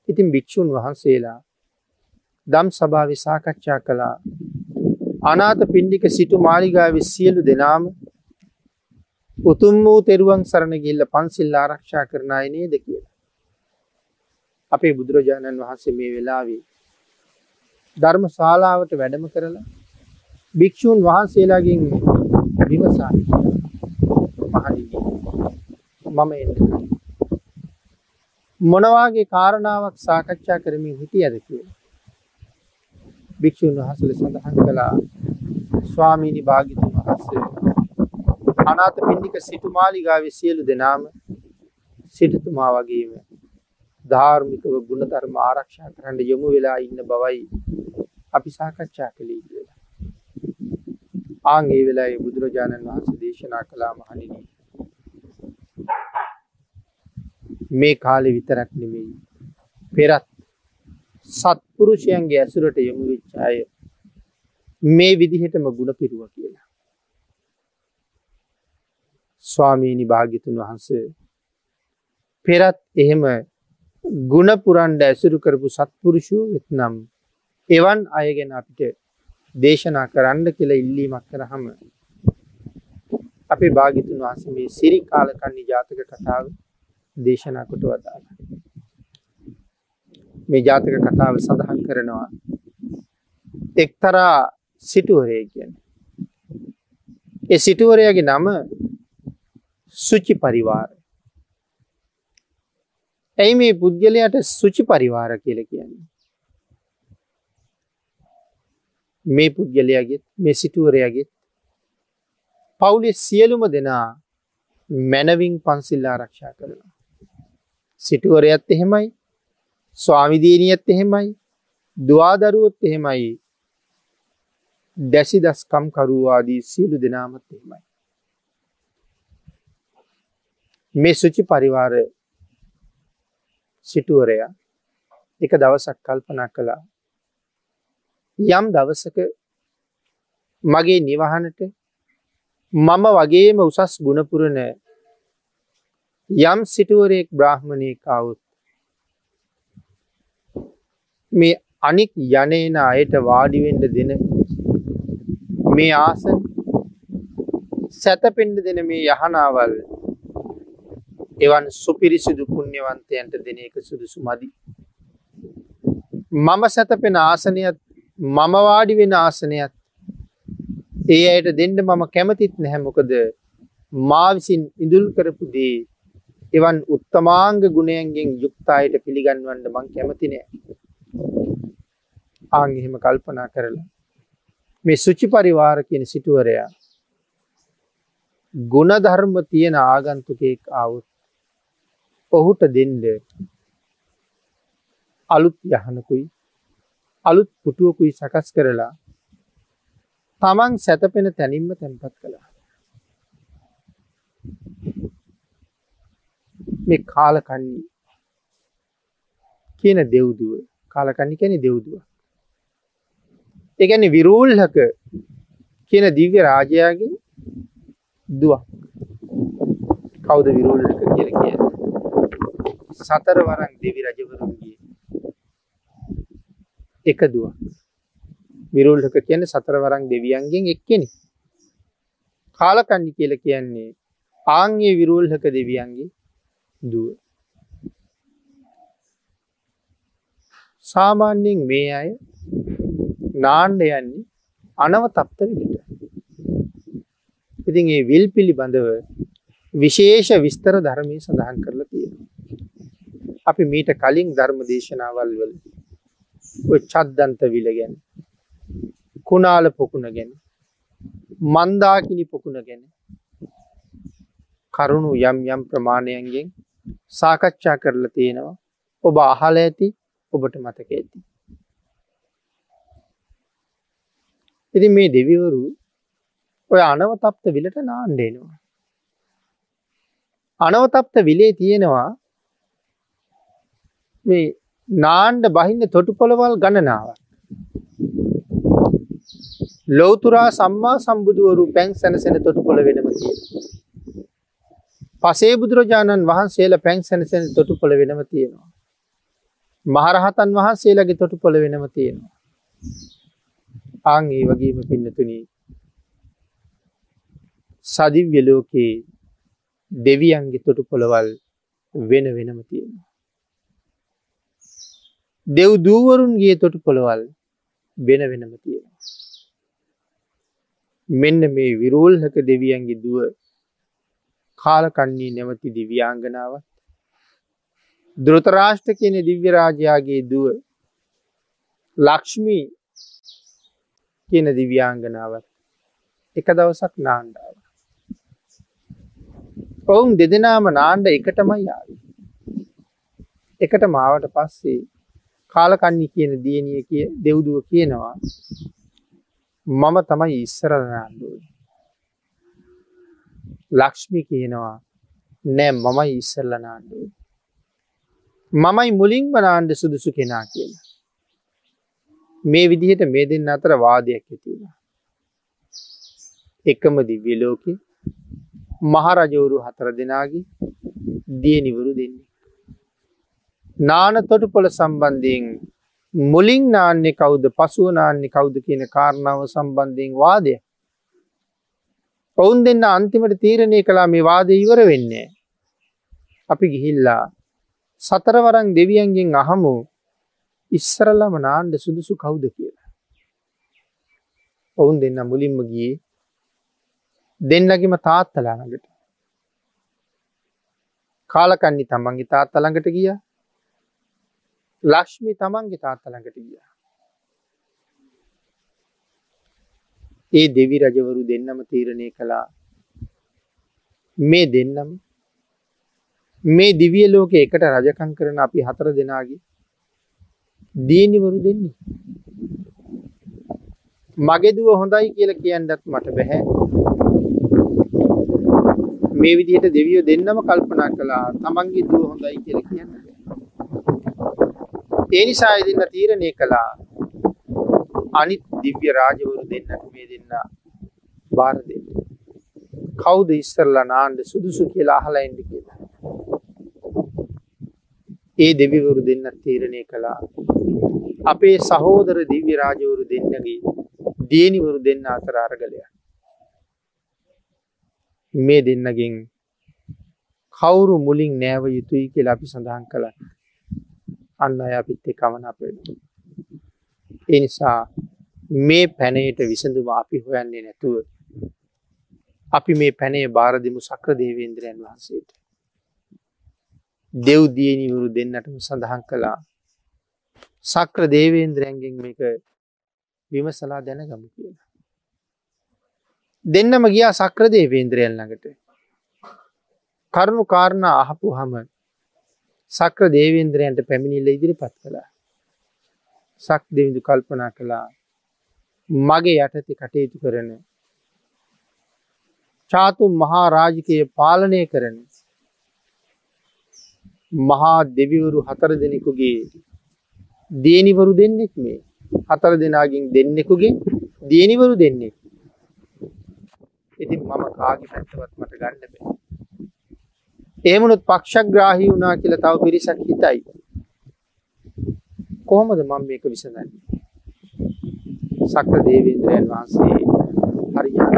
ඉතින් භික්‍ෂූන් වහන්සේලා දම් සභාව සාකච්ඡා කළා අනාත පින්ඩික සිටු මාලිගාව සියලු දෙනාම උතුම් වූ තෙරුවන් සරණ ගිල්ල පන්සිල් ආරක්ෂා කරන අය නේද කියලා. අපේ බුදුරජාණන් වහන්සේ මේ වෙලාවේ ධර්ම ශාලාවට වැඩම කරලා භික්‍ෂූන් වහන්සේලාගෙන් විමසා මහනිනි මම එන්න මොනවාගේ කාරණාවක් සාකච්ඡා කරමින් හිටිය ඇද කියලා. භික්‍ෂූන් වහසල සඳහන් කළා ස්වාමීණි භාගිතුන් වහන්සේ අනාත පින්ඩික සිටුමාලිගාව සියලු දෙනාම සිටතුමා වගේම ධාර්මිකව ගුණධර්ම ආරක්ෂා කරන්න යොමු වෙලා ඉන්න බවයි අපි සාකච්ඡා කළේ කියලා. ආංගේ වෙලා බුදුරජාණන් වහන්සේ දේශනා කළා මහනිනී මේ කාලෙ විතරක් නෙමෙයි පෙරත් සත්පුරුෂයන්ගේ ඇසුරට යොමු විච්චාය මේ විදිහටම ගුණ පිරුව කියලා. ස්වාමීණි භාගිතුන් වහන්සේ පෙරත් එහෙම ගුණපුරන්ඩ ඇසුරු කරපු සත්පුරුෂූ වෙත්නම් එවන් අයගෙන අපිට දේශනා කරන්න කියලා ඉල්ලීමක් කරහම අපේ භාගිතුන් වහස මේ සිරි කාලකන්නි ජාතක කතාව දේශනා කොට වදාළ. මේ ජාතක කතාව සඳහන් කරනවා එක්තරා සිටුවරය කියන. ඒ සිටුවරයාගේ නම සුචි පරිවාර. ඇයි මේ පුද්ගලයට සුචි පරිවාර කියල කියන්නේ. මේ පුද්ගලයාගෙත් මේ සිටුවරයාගෙත් පවුලෙ සියලුම දෙනා මැනවින් පන්සිල් ආරක්ෂා කරනවා. සිටුවරයත් එහෙමයි ස්වාමිදීනියත් එහෙමයි දවාදරුවොත් එහෙමයි දැසි දස්කම් කරුවාදී සියලු දෙනාමත් එහෙමයි. මේ සුචි පරිවාර සිටුවරයා එක දවසක් කල්පනා කළා. යම් දවසක මගේ නිවහනට මම වගේම උසස් ගුණපුරණ යම් සිටුවරයෙක් බ්‍රාහ්මණය කවුත් මේ අනික් යනේන අයට වාඩිවෙන්ඩ දෙන මේ ආසන සැතපෙන්ඩ දෙන මේ යහනාවල් එවන් සුපිරිසිදු පුුණ්‍යවන්තයන්ට දෙන එක සුදුසු මදි. මම සැතපෙන ආසනයත් මම වාඩි වෙන ආසනයත් ඒ අයට දෙන්න මම කැමතිත් නැහැමොකද මා විසින් ඉඳුල් කරපු දේ එවන් උත්තමාංග ගුණයන්ගෙන් යුක්තායට පිළිගන්වන්න මං කැමති නෑ. ආං එහෙම කල්පනා කරලා මේ සුචි පරිවාර කියන සිටුවරයා ගුණධර්ම තියෙන ආගන්තුකයෙක් ආවුත් ඔහුට දෙන්ඩ අලුත් යහනකුයි අලුත් පුටුවකුයි සකස් කරලා තමන් සැතපෙන තැනින්ම තැන්පත් කළා. මේ කාලකන්නේ කියන දෙව්දුව කාලකන්නි කැනෙ දෙව්දුව. එකැන විරූල්හක කියන දිව්‍ය රාජයාගේ දුවක් කෞද විරූල්හක කියල කිය සතර වරන් දෙවි රජවරුන්ගේ එක දුවක් විරුල්හක කියන සතර වරන් දෙවියන්ගෙන් එක්කෙනෙ කාලකන්නි කියල කියන්නේ ආංගේ විරුල්හක දෙවියන්ගේ දුව. සාමාන්‍යයෙන් මේ අය නාණ්ඩ යන්නේ අනව තප්ත විලට ඉතින් ඒ විල් පිළිබඳව විශේෂ විස්තර ධර්මය සඳහන් කරලා තියෙන අපි මීට කලින් ධර්ම දේශනාවල් වල චද්දන්ත විල ගැන කුණාල පොකුණ ගැන මන්දාකිනි පොකුණ ගැන කරුණු යම් යම් ප්‍රමාණයන්ගෙන් සාකච්ඡා කරලා තියෙනවා ඔබ අහල ඇති ඔබට මතක ඇති. ඉති මේ දෙවිවරු ඔය අනවතප්ත විලට නාන්ඩේනවා. අනවතප්ත විලේ තියෙනවා මේ නාන්ඩ බහින්න තොටු පොළවල් ගණනාවක්. ලෝතුරා සම්මා සම්බුදුවරු පැන් සැනසෙන තොටු පොළ වෙනම තියෙන. පසේ බුදුරජාණන් වහන්සේල පැන් සැනසෙන තොටු පොළ වෙනම තියෙනවා. මහරහතන් වහන්සේලගේ තොටු පොළ වෙනම තියෙනවා. ආං ඒ වගේම පින්නතුන සදිව්‍ය ලෝකයේ දෙවියන්ගේ තොටු පොළවල් වෙන වෙනම තියෙනවා. දෙව් දූවරුන්ගේ තොටු පොළවල් වෙන වෙනම තියෙනවා. මෙන්න මේ විරෝල්හක දෙවියන්ගේ දුව කාලකන්නේ නැවති දිව්‍යාංගනාවත් දෘතරාෂ්ට කියන දිව්‍ය රාජයාගේ දුව ලක්ෂ්මී කියන දිව්‍යාංගනාවත් එක දවසක් නාණ්ඩාව ඔවුන් දෙදෙනාම නාණ්ඩ එකටමයි යාව එකට මාවට පස්සේ කාලකන්නි කියන දියනිය කිය දෙව්දුව කියනවා මම තමයි ඉස්සරනාන්දුව ලක්ෂ්මි කියනවා නෑ මමයි ඉස්සල්ල නාන්දුව මමයි මුලින් වනාන්ඩ සුදුසු කෙනා කියලා. මේ විදිහට මේ දෙන්න අතර වාදයක් ඇතිවුණ එකම දිව්‍යලෝක මහරජවරු හතර දෙනාගේ දියනිවරු දෙන්නේ. නාන තොටු පොළ සම්බන්ධයෙන් මුලින් නාන්නේ කවුද පසුව නාන්නේ කවුද කියන කාරණාව සම්බන්ධයෙන් වාදය. ඔවුන් දෙන්න අන්තිමට තීරණය කලා මේ වාදය ඉවර වෙන්නේ. අපි ගිහිල්ලා සතරවරං දෙවියන්ගෙන් අහමු ඉස්සරල්ලම නාන්ඩ සුදුසු කවුද කියලා. ඔවුන් දෙන්න මුලින්ම ගියේ දෙන්නගේම තාත්තලානගට කාලකන්නි තමන්ගේ තාත්තළඟට ගියා ලක්ෂ්මි තමන්ගේ තාත්තළඟට ගිය. ඒ දෙවි රජවරු දෙන්නම තීරණය කළා මේ දෙන්නම මේ දිවිය ලෝක එකට රජකං කරන අපි හතර දෙනාගේ දීනිවරු දෙන්නේ. මගෙදුව හොඳයි කියල කියන්නත් මට බැහැ. මේ විදිහට දෙවියෝ දෙන්නම කල්පනා කළා තමන්ගේ දුව හොඳයි කියල කියන්න. ඒ නිසා ඉදින්න තීරණය කළා අනිත් දිව්‍ය රාජවරු දෙන්නට මේ දෙන්න බාර දෙන්න. කවුද ඉස්සරලා නාන්ඩ සුදුසු කියලා අහලා එන්ඩ කියලා. ඒ දෙවිවරු දෙන්න තීරණය කළා. අපේ සහෝදර දිව්‍ය රාජවරු දෙන්නගේ දියනිවරු දෙන්න අතර අරගලය. මේ දෙන්නගෙන් කවුරු මුලින් නෑව යුතුයි කියලා අපි සඳහන් කළ අන්න අය අපිත් කවන අපෙන. එනිසා මේ පැනයට විසඳුම අපි හොයන්නේ නැතුව අපි මේ පැනේ භාරදිමු සක්‍ර දේවේන්ද්‍රයන් වහන්සේට. දෙව් දියනිවරු දෙන්නටම සඳහන් කළා සක්‍ර දේවේන්ද්‍රයන්ගෙන් මේක විමසලා දැනගමු කියලා. දෙන්නම ගියා සක්‍ර දේවේන්ද්‍රයන් ළඟට කරුණු කාරණා අහපු හම සක්‍ර දේවේන්ද්‍රයන්ට පැමිණිල්ල ඉදිරිපත් කළා. සක් දෙවිඳු කල්පනා කළා මගේ යටති කටයුතු කරන චාතුම් මහා රාජිකය පාලනය කරන මහා දෙවිවරු හතර දෙනෙකුගේ දේනිවරු දෙන්නෙක් මේ. හතර දෙනාගින් දෙන්නෙකුගේ දේනිවරු දෙන්නෙක්. ඉතින් මම කාගි පැත්තවත් මට ගන්න බෑ. ඒමනුත් පක්ෂග්‍රාහි වුණා කියලා තව පිරිසක් හිතයි. කොහොමද මම මේක විසඳන්නේ? සක්‍ර දේවේන්ද්‍රයන් වහන්සේ හරියාන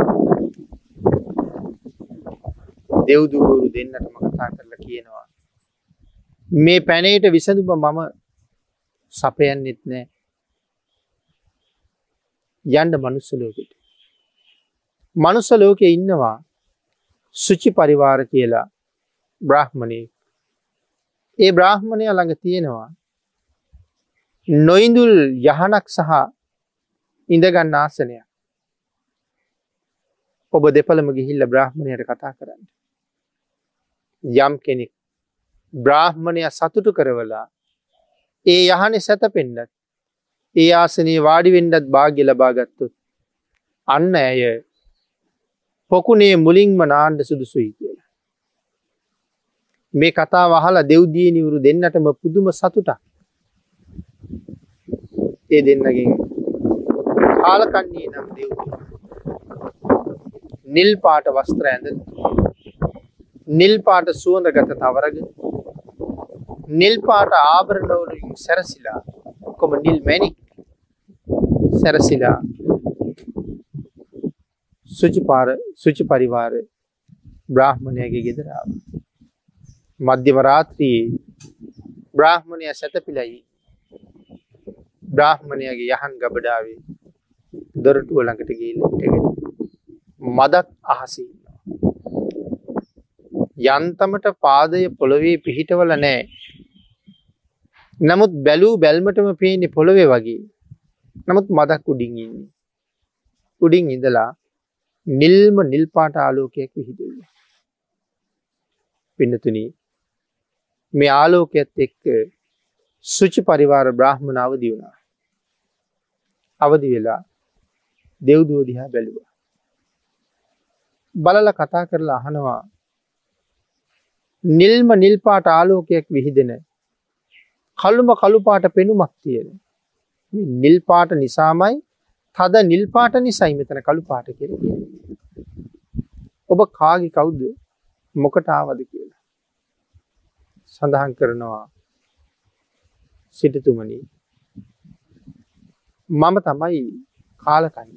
දෙව්දුවරු දෙන්නටම කතා කරලා කියනවා. මේ පැනයට විසඳුම මම සපයන්නෙත් නෑ. යන්ඩ මනුස්ස ලෝකෙට. මනුස්ස ලෝකෙ ඉන්නවා සුචි පරිවාර කියලා. බ්‍රහ්මණය ඒ බ්‍රාහ්මණය ළඟ තියෙනවා නොයිඳුල් යහනක් සහ ඉඳගන්න ආසනයක්. ඔබ දෙපළම ගිහිල්ල බ්‍රාහ්මණයට කතා කරන්න. යම් කෙනෙක් බ්‍රාහ්මණය සතුටු කරවලා ඒ යහනෙ සැත පෙන්ඩත් ඒ ආසනයේ වාඩිවෙන්ඩත් භාග්‍ය ලබාගත්තුත් අන්න ඇය පොකුණේ මුලින්ම නාණ්ඩ සුදුසුයි කියලා. මේ කතා වහලා දෙව්දියනිවරු දෙන්නටම පුදුම සතුටක්. ඒ දෙන්නගෙන් කාලකන්නේ නම් දෙව් නිල් පාට වස්ත්‍ර ඇඳ නිල් පාට සුවඳ ගත තවරග නිල් පාට ආභරණවලින් සැරසිලා කොම නිල් මැනික් සැරසිලා සුචිපාර සුචි පරිවාර බ්‍රාහ්මණයගේ ගෙදරාව මධ්‍යම රාත්‍රයේ බ්‍රාහ්මණය සැතපිලයි. බ්‍රාහ්මණයගේ යහන් ගබඩාවේ දොරටුව ළඟට ගිහිල්ල හිටගෙන මදක් අහසි යන්තමට පාදය පොළොවේ පිහිටවල නෑ. නමුත් බැලූ බැල්මටම පේනෙ පොළොවේ වගේ. නමුත් මදක් උඩින් ඉන්නේ. උඩින් ඉඳලා නිල්ම නිල්පාට ආලෝකයක් විහිදුව. පින්නතුනී මේ ආලෝකයත් එක්ක සුචි පරිවාර බ්‍රහ්මණ අවදි වුණා අවදි වෙලා දෙව්දුව දිහා බැලුවා. බලල කතා කරලා අහනවා නිල්ම නිල්පාට ආලෝකයක් විහිදෙන කළුම කළුපාට පෙනුමක් තියෙන. නිල්පාට නිසාමයි තද නිල්පාට නිසයි මෙතන කළුපාට කෙර ඔබ කාගි කවුද? මොකට ආවද කියලා. සඳහන් කරනවා සිටතුමනී. මම තමයි කාලකන්න.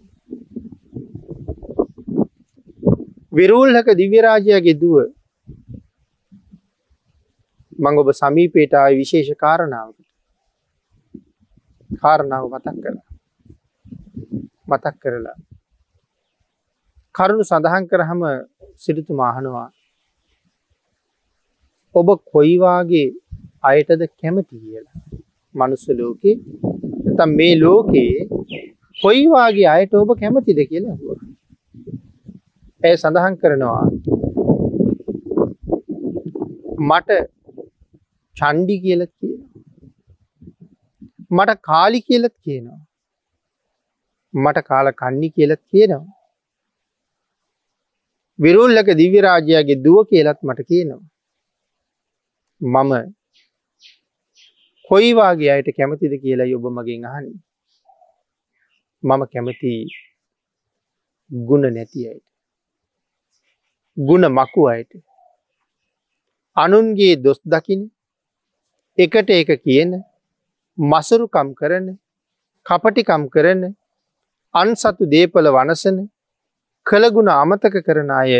විරුල්හක දිව්‍යරාජයාගේ දුව මං ඔබ සමීපේටාය විශේෂ කාරණාවකට. කාරණාව මතක් කළා මතක් කරලා. කරුණු සඳහන් කරහම සිරිතු මාහනවා ඔබ කොයිවාගේ අයටද කැමති කියලා මනුස්ස ලෝකේ නැතම් මේ ලෝකයේ කොයිවාගේ අයට ඔබ කැමතිද කියලා හුව. ඇය සඳහන් කරනවා මට චන්ඩි කියලත් කියන. මට කාලි කියලත් කියනවා. මට කාල කන්නි කියලත් කියනවා. විරුල්ලක දිව්‍යරාජයාගේ දුව කියලත් මට කියනවා. මම කොයිවාගේ අයට කැමතිද කියලා ඔබ මගෙන් අහන්නේ. මම කැමති ගුණ නැති අයට. ගුණ මකු අයට. අනුන්ගේ දොස් දකින එකට එක කියන මසුරුකම් කරන කපටිකම් කරන අන්සතු දේපල වනසන කළගුණ අමතක කරන අය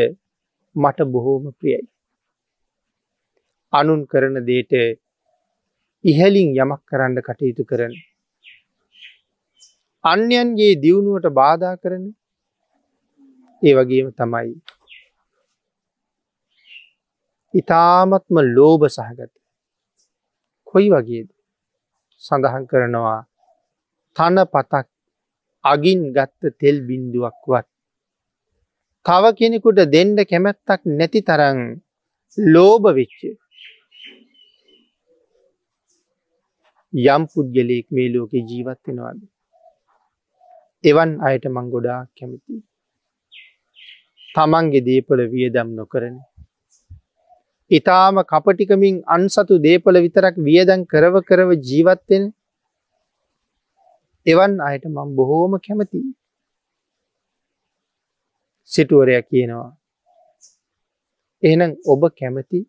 මට බොහෝම ප්‍රියයි. අනුන් කරන දේට ඉහලින් යමක් කරන්න කටයුතු කරන. අන්‍යන්ගේ දියුණුවට බාධා කරන ඒ වගේම තමයි. ඉතාමත්ම ලෝභ සහගත. කොයි වගේද සඳහන් කරනවා තන පතක් අගින් ගත්ත තෙල් බින්දුවක්වත්. තව කෙනෙකුට දෙන්ඩ කැමැත්තක් නැති තරං ලෝභ වෙච්ච. යම් පුද්ගලයෙක් මේ ලෝකෙ ජීවත්වෙනවාද. එවන් අයට මං ගොඩා කැමති. තමන්ගේ දේපල වියදම් නොකරන. ඉතාම කපටිකමින් අන්සතු දේපල විතරක් වියදන් කරව කරව ජීවත්වෙන එවන් අයට මං බොහෝම කැමති. සිටුවරය කියනවා. එහෙනම් ඔබ කැමති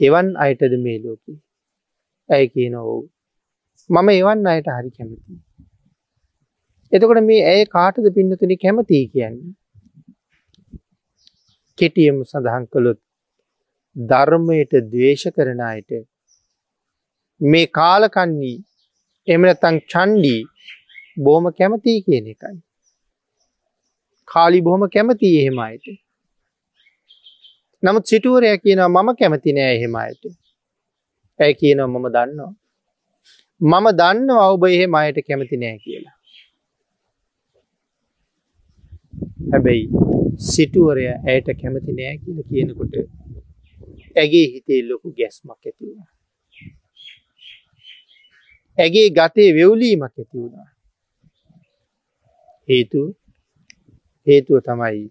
එවන් අයටද මේ ලෝකී. ඇය කියන ඔවු. මම එවන් අයට හරි කැමති. එතකොට මේ ඇය කාටද පින්නතුනි කැමතියි කියන්නේ. කෙටියම සඳහන් කළොත් ධර්මයට දවේශ කරන අයට මේ කාලකන්නේ එමනතං චන්ඩී බෝම කැමතියි කියන එකයි. කාලි බොහොම කැමති එහෙම අයට. නමුත් සිටුවරය කියනවා මම කැමති නෑ එහෙම අයට. ඇය කියනවා මම දන්නවා. මම දන්න ඔබ එහෙම අයට කැමති නෑ කියලා. හැබැයි සිටුවරය ඇයට කැමති නෑ කියල කියනකොට ඇගේ හිතේ ලොකු ගැස්මක් ඇති වුණ. ඇගේ ගතේ වෙවලීමක් ඇති වුණා. හේතු හේතුව තමයි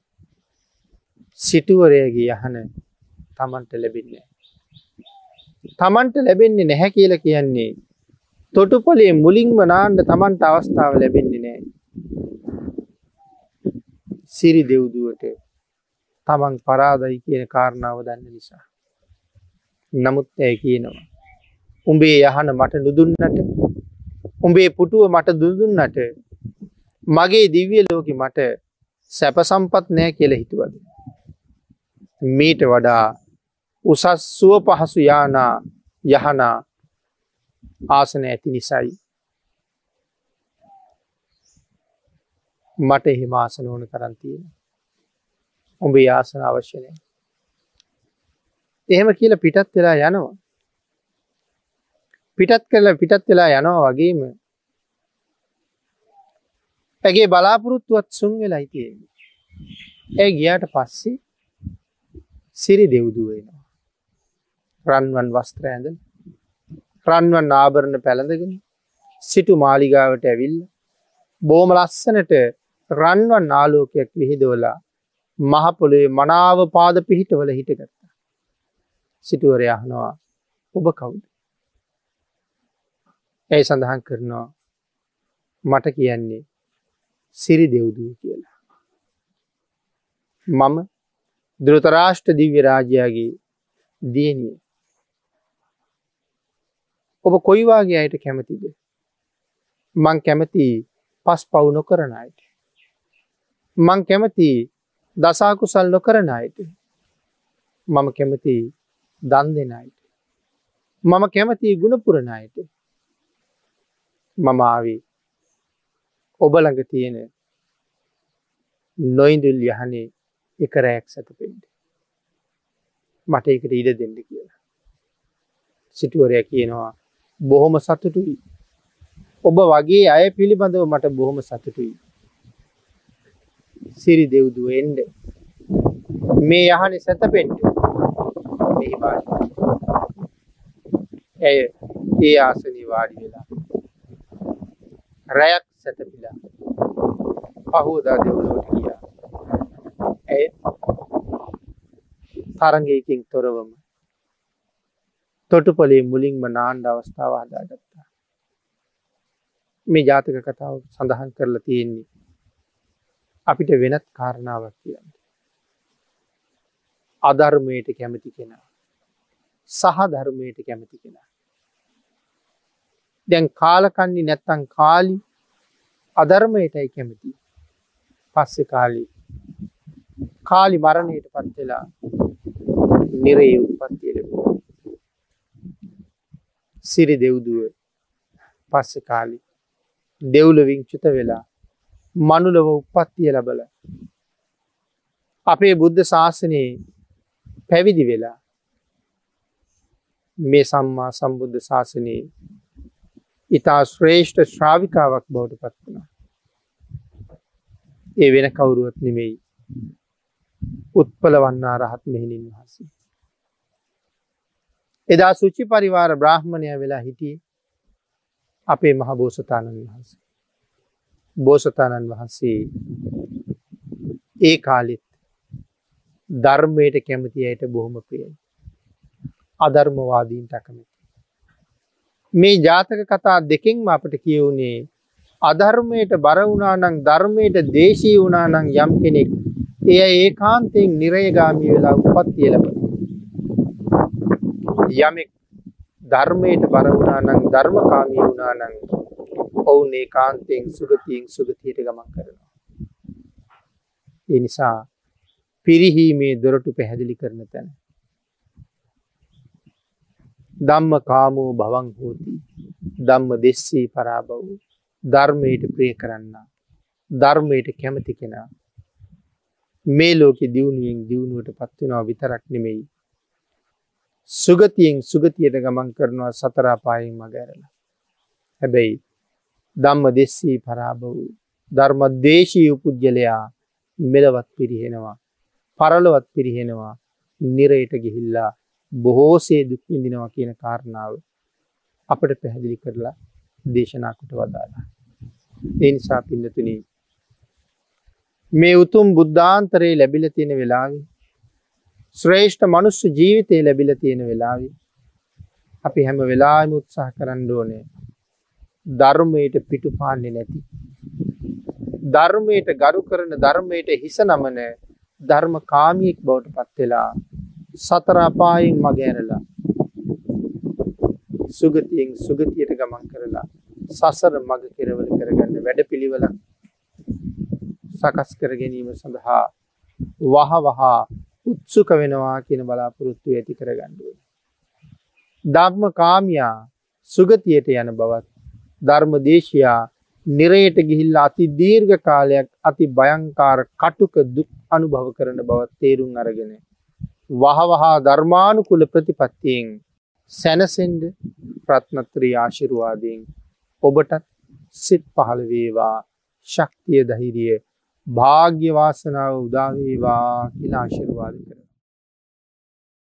සිටුවරයගේ යහන තමන්ට ලැබෙන්නේ. තමන්ට ලැබෙන්නේ නැහැ කියල කියන්නේ තොටුපොලේ මුලින්ම නාන්ඩ තමන්ට අවස්ථාව ලැබෙන්නේ නෑ. සිරි දෙව්දුවට තමන් පරාදයි කියන කාරණාව දන්න නිසා. නමුත් ඇය කියනවා. උඹේ යහන මට නුදුන්නට උඹේ පුටුව මට දුදුන්නට මගේ දිව්‍ය ලෝකි මට සැප සම්පත් නෑ කියල හිතුවද. මීට වඩා උසස් සුව පහසු යානා යහනා ආසන ඇති නිසයි. මට එහෙම ආසන ඕන කරන්තියෙන. උඹ ආසන අවශ්‍යනය. එහෙම කියල පිටත් වෙලා යනවා. පිටත් කරලා පිටත් වෙලා යනවා වගේම ඇගේ බලාපොරොත්තුවත් සුන් වෙලා හිතිය. ඇ ගියාට පස්සේ සිරි දෙව්දුවෙනවා. රන්වන් වස්ත්‍ර ඇඳ රන්වන් ආභරණ පැළඳගෙන සිටු මාලිගාවට ඇවිල්ල බෝම ලස්සනට රන්වන් ආලෝකයක් විහිදවලා මහපොළේ මනාව පාද පිහිටවල හිටගත්තා. සිටුවර යහනවා ඔබ කවුද. ඇයි සඳහන් කරනවා මට කියන්නේ සිරි දෙව්දූ කියලා. මම දෘතරාෂ්ට දිව්‍ය රාජයාගේ දියනිය. ඔබ කොයිවාගේ අයට කැමතිද. මං කැමති පස් පවු නොකරන අයට. මං කැමති දසාකුසල් නොකරන අයට. මම කැමති දන් දෙන අයට. මම කැමති ගුණපුරණ අයට. මම ආවී ඔබ ළඟ තියෙන නොයිඳුල් යහනේ එක රෑක් සැතපෙන්ට මට එකට ඉඩ දෙන්න කියලා. සිටුවරය කියනවා බොහොම සතුටුයි. ඔබ වගේ අය පිළිබඳව මට බොහොම සතුටුයි. සිරි දෙව්දුව එන්ඩ මේ යහන සැතපෙන්ට ඇය ඒ ආසනී වාඩි වෙලා රැයක් සැතපිලා පහෝදා දෙවලෝට ගියා. ඇය තරගයකින් තොරවම තොටුපොලේ මුලින්ම නාණ්ඩ අවස්ථාව හදාගත්තා. මේ ජාතක කතාව සඳහන් කරලා තියෙන්නේ අපිට වෙනත් කාරණාවක් කියන්න. අධර්මයට කැමති කෙනා සහ ධර්මයට කැමති කෙනා. දැන් කාලකන්නේ නැත්තං කාලි අධර්මයටයි කැමති පස්සෙ කාලි කාලි මරණයට පත්වෙලා නිරේ උපත්තිය ලැබුව සිරි දෙව්දුව පස්ස කාලි දෙව්ලවින් චුත වෙලා මනුලව උපත්තිය ලබල අපේ බුද්ධ ශාසනයේ පැවිදි වෙලා මේ සම්මා සම්බුද්ධ ශාසනයේ ඉතා ශ්‍රේෂ්ඨ ශ්‍රාවිකාවක් බවට පත් වුණා. ඒ වෙන කවුරුවත් නෙමෙයි උත්පල වන්නා රහත් මෙහිණින් වහන්සේ. එදා සුචි පරිවාර බ්‍රාහ්මණය වෙලා හිටියේ අපේ මහ බෝසතාණන් වහන්සේ. බෝසතාණන් වහන්සේ ඒ කාලෙත් ධර්මයට කැමති අයට බොහොම ප්‍රියයි. අධර්මවාදීන්ට අකමැති. මේ ජාතක කතා දෙකින්ම අපට කියවුණේ අධර්මයට බර වුණානං ධර්මයට දේශී වුණානං යම් කෙනෙක් එය ඒකාන්තයෙන් නිරයගාමී වෙලා උපත්තිය ලබන. යමෙක් ධර්මයට බර වුණානං ධර්මකාමී වුණානං ඔවුන් ඒකාන්තයෙන් සුගතියෙන් සුගතියට ගමන් කරනවා. ඒ නිසා පිරිහීමේ දොරටු පැහැදිලි කරන තැන. ධම්ම කාමෝ භවන් හෝති. ධම්ම දෙස්සී පරාබව් ධර්මයට ප්‍රිය කරන්න. ධර්මයට කැමති කෙනා. මේ ලෝකෙ දියුණුවෙන් දියුණුවට පත්වෙනවා විතරක් නෙමෙයි. සුගතියෙන් සුගතියට ගමන් කරනවා සතරාපායෙන් මගැරලා හැබැයි ධම්ම දෙස්සී පරාබ වූ ධර්ම දේශී උපුද්ගලයා මෙලවත් පිරිහෙනවා පරලොවත් පිරිහෙනවා නිරයට ගිහිල්ලා බොහෝසේ දුක් විඳිනවා කියන කාරණාව අපට පැහැදිලි කරලා දේශනා කොට වදාලා. ඒ නිසා පින්නතුනි මේ උතුම් බුද්ධාන්තරයේ ලැබිලා තියෙන වෙලාවේ ශ්‍රේෂ්ඨ මනුස්ස ජීවිතය ලැබිලා තියෙන වෙලාවේ අපි හැම වෙලාවෙම උත්සාහ කරන්න ඕනේ ධර්මයට පිටුපාන්නේ නැති. ධර්මයට ගරු කරන ධර්මයට හිස නමන ධර්ම කාමියෙක් බවට පත් වෙලා සතර අපායෙන් මගහැරලා සුගතියෙන් සුගතියට ගමන් කරලා සසර මග කෙරවල කරගන්න වැඩපිළිවෙලක් සකස් කර ගැනීම සඳහා වහ වහා උත්සුක වෙනවා කියන බලාපොරොත්තු ඇති කරගන්න ඕනේ. ධම්ම කාමියා සුගතියට යන බවත් ධර්ම දේශයා නිරයට ගිහිල්ලා අති දීර්ඝ කාලයක් අති භයංකාර කටුක දුක් අනුභව කරන බවත් තේරුම් අරගෙන වහවහා ධර්මානුකුල ප්‍රතිපත්තියෙන් සැනසෙන්ඩ ප්‍රත්නත්‍රී ආශිරුවාදයෙන් ඔබටත් සිත් පහළ වේවා ශක්තිය දහිරිය භාග්‍යවාසනාව උදාවේවා කියලා ආශිර්වාද කර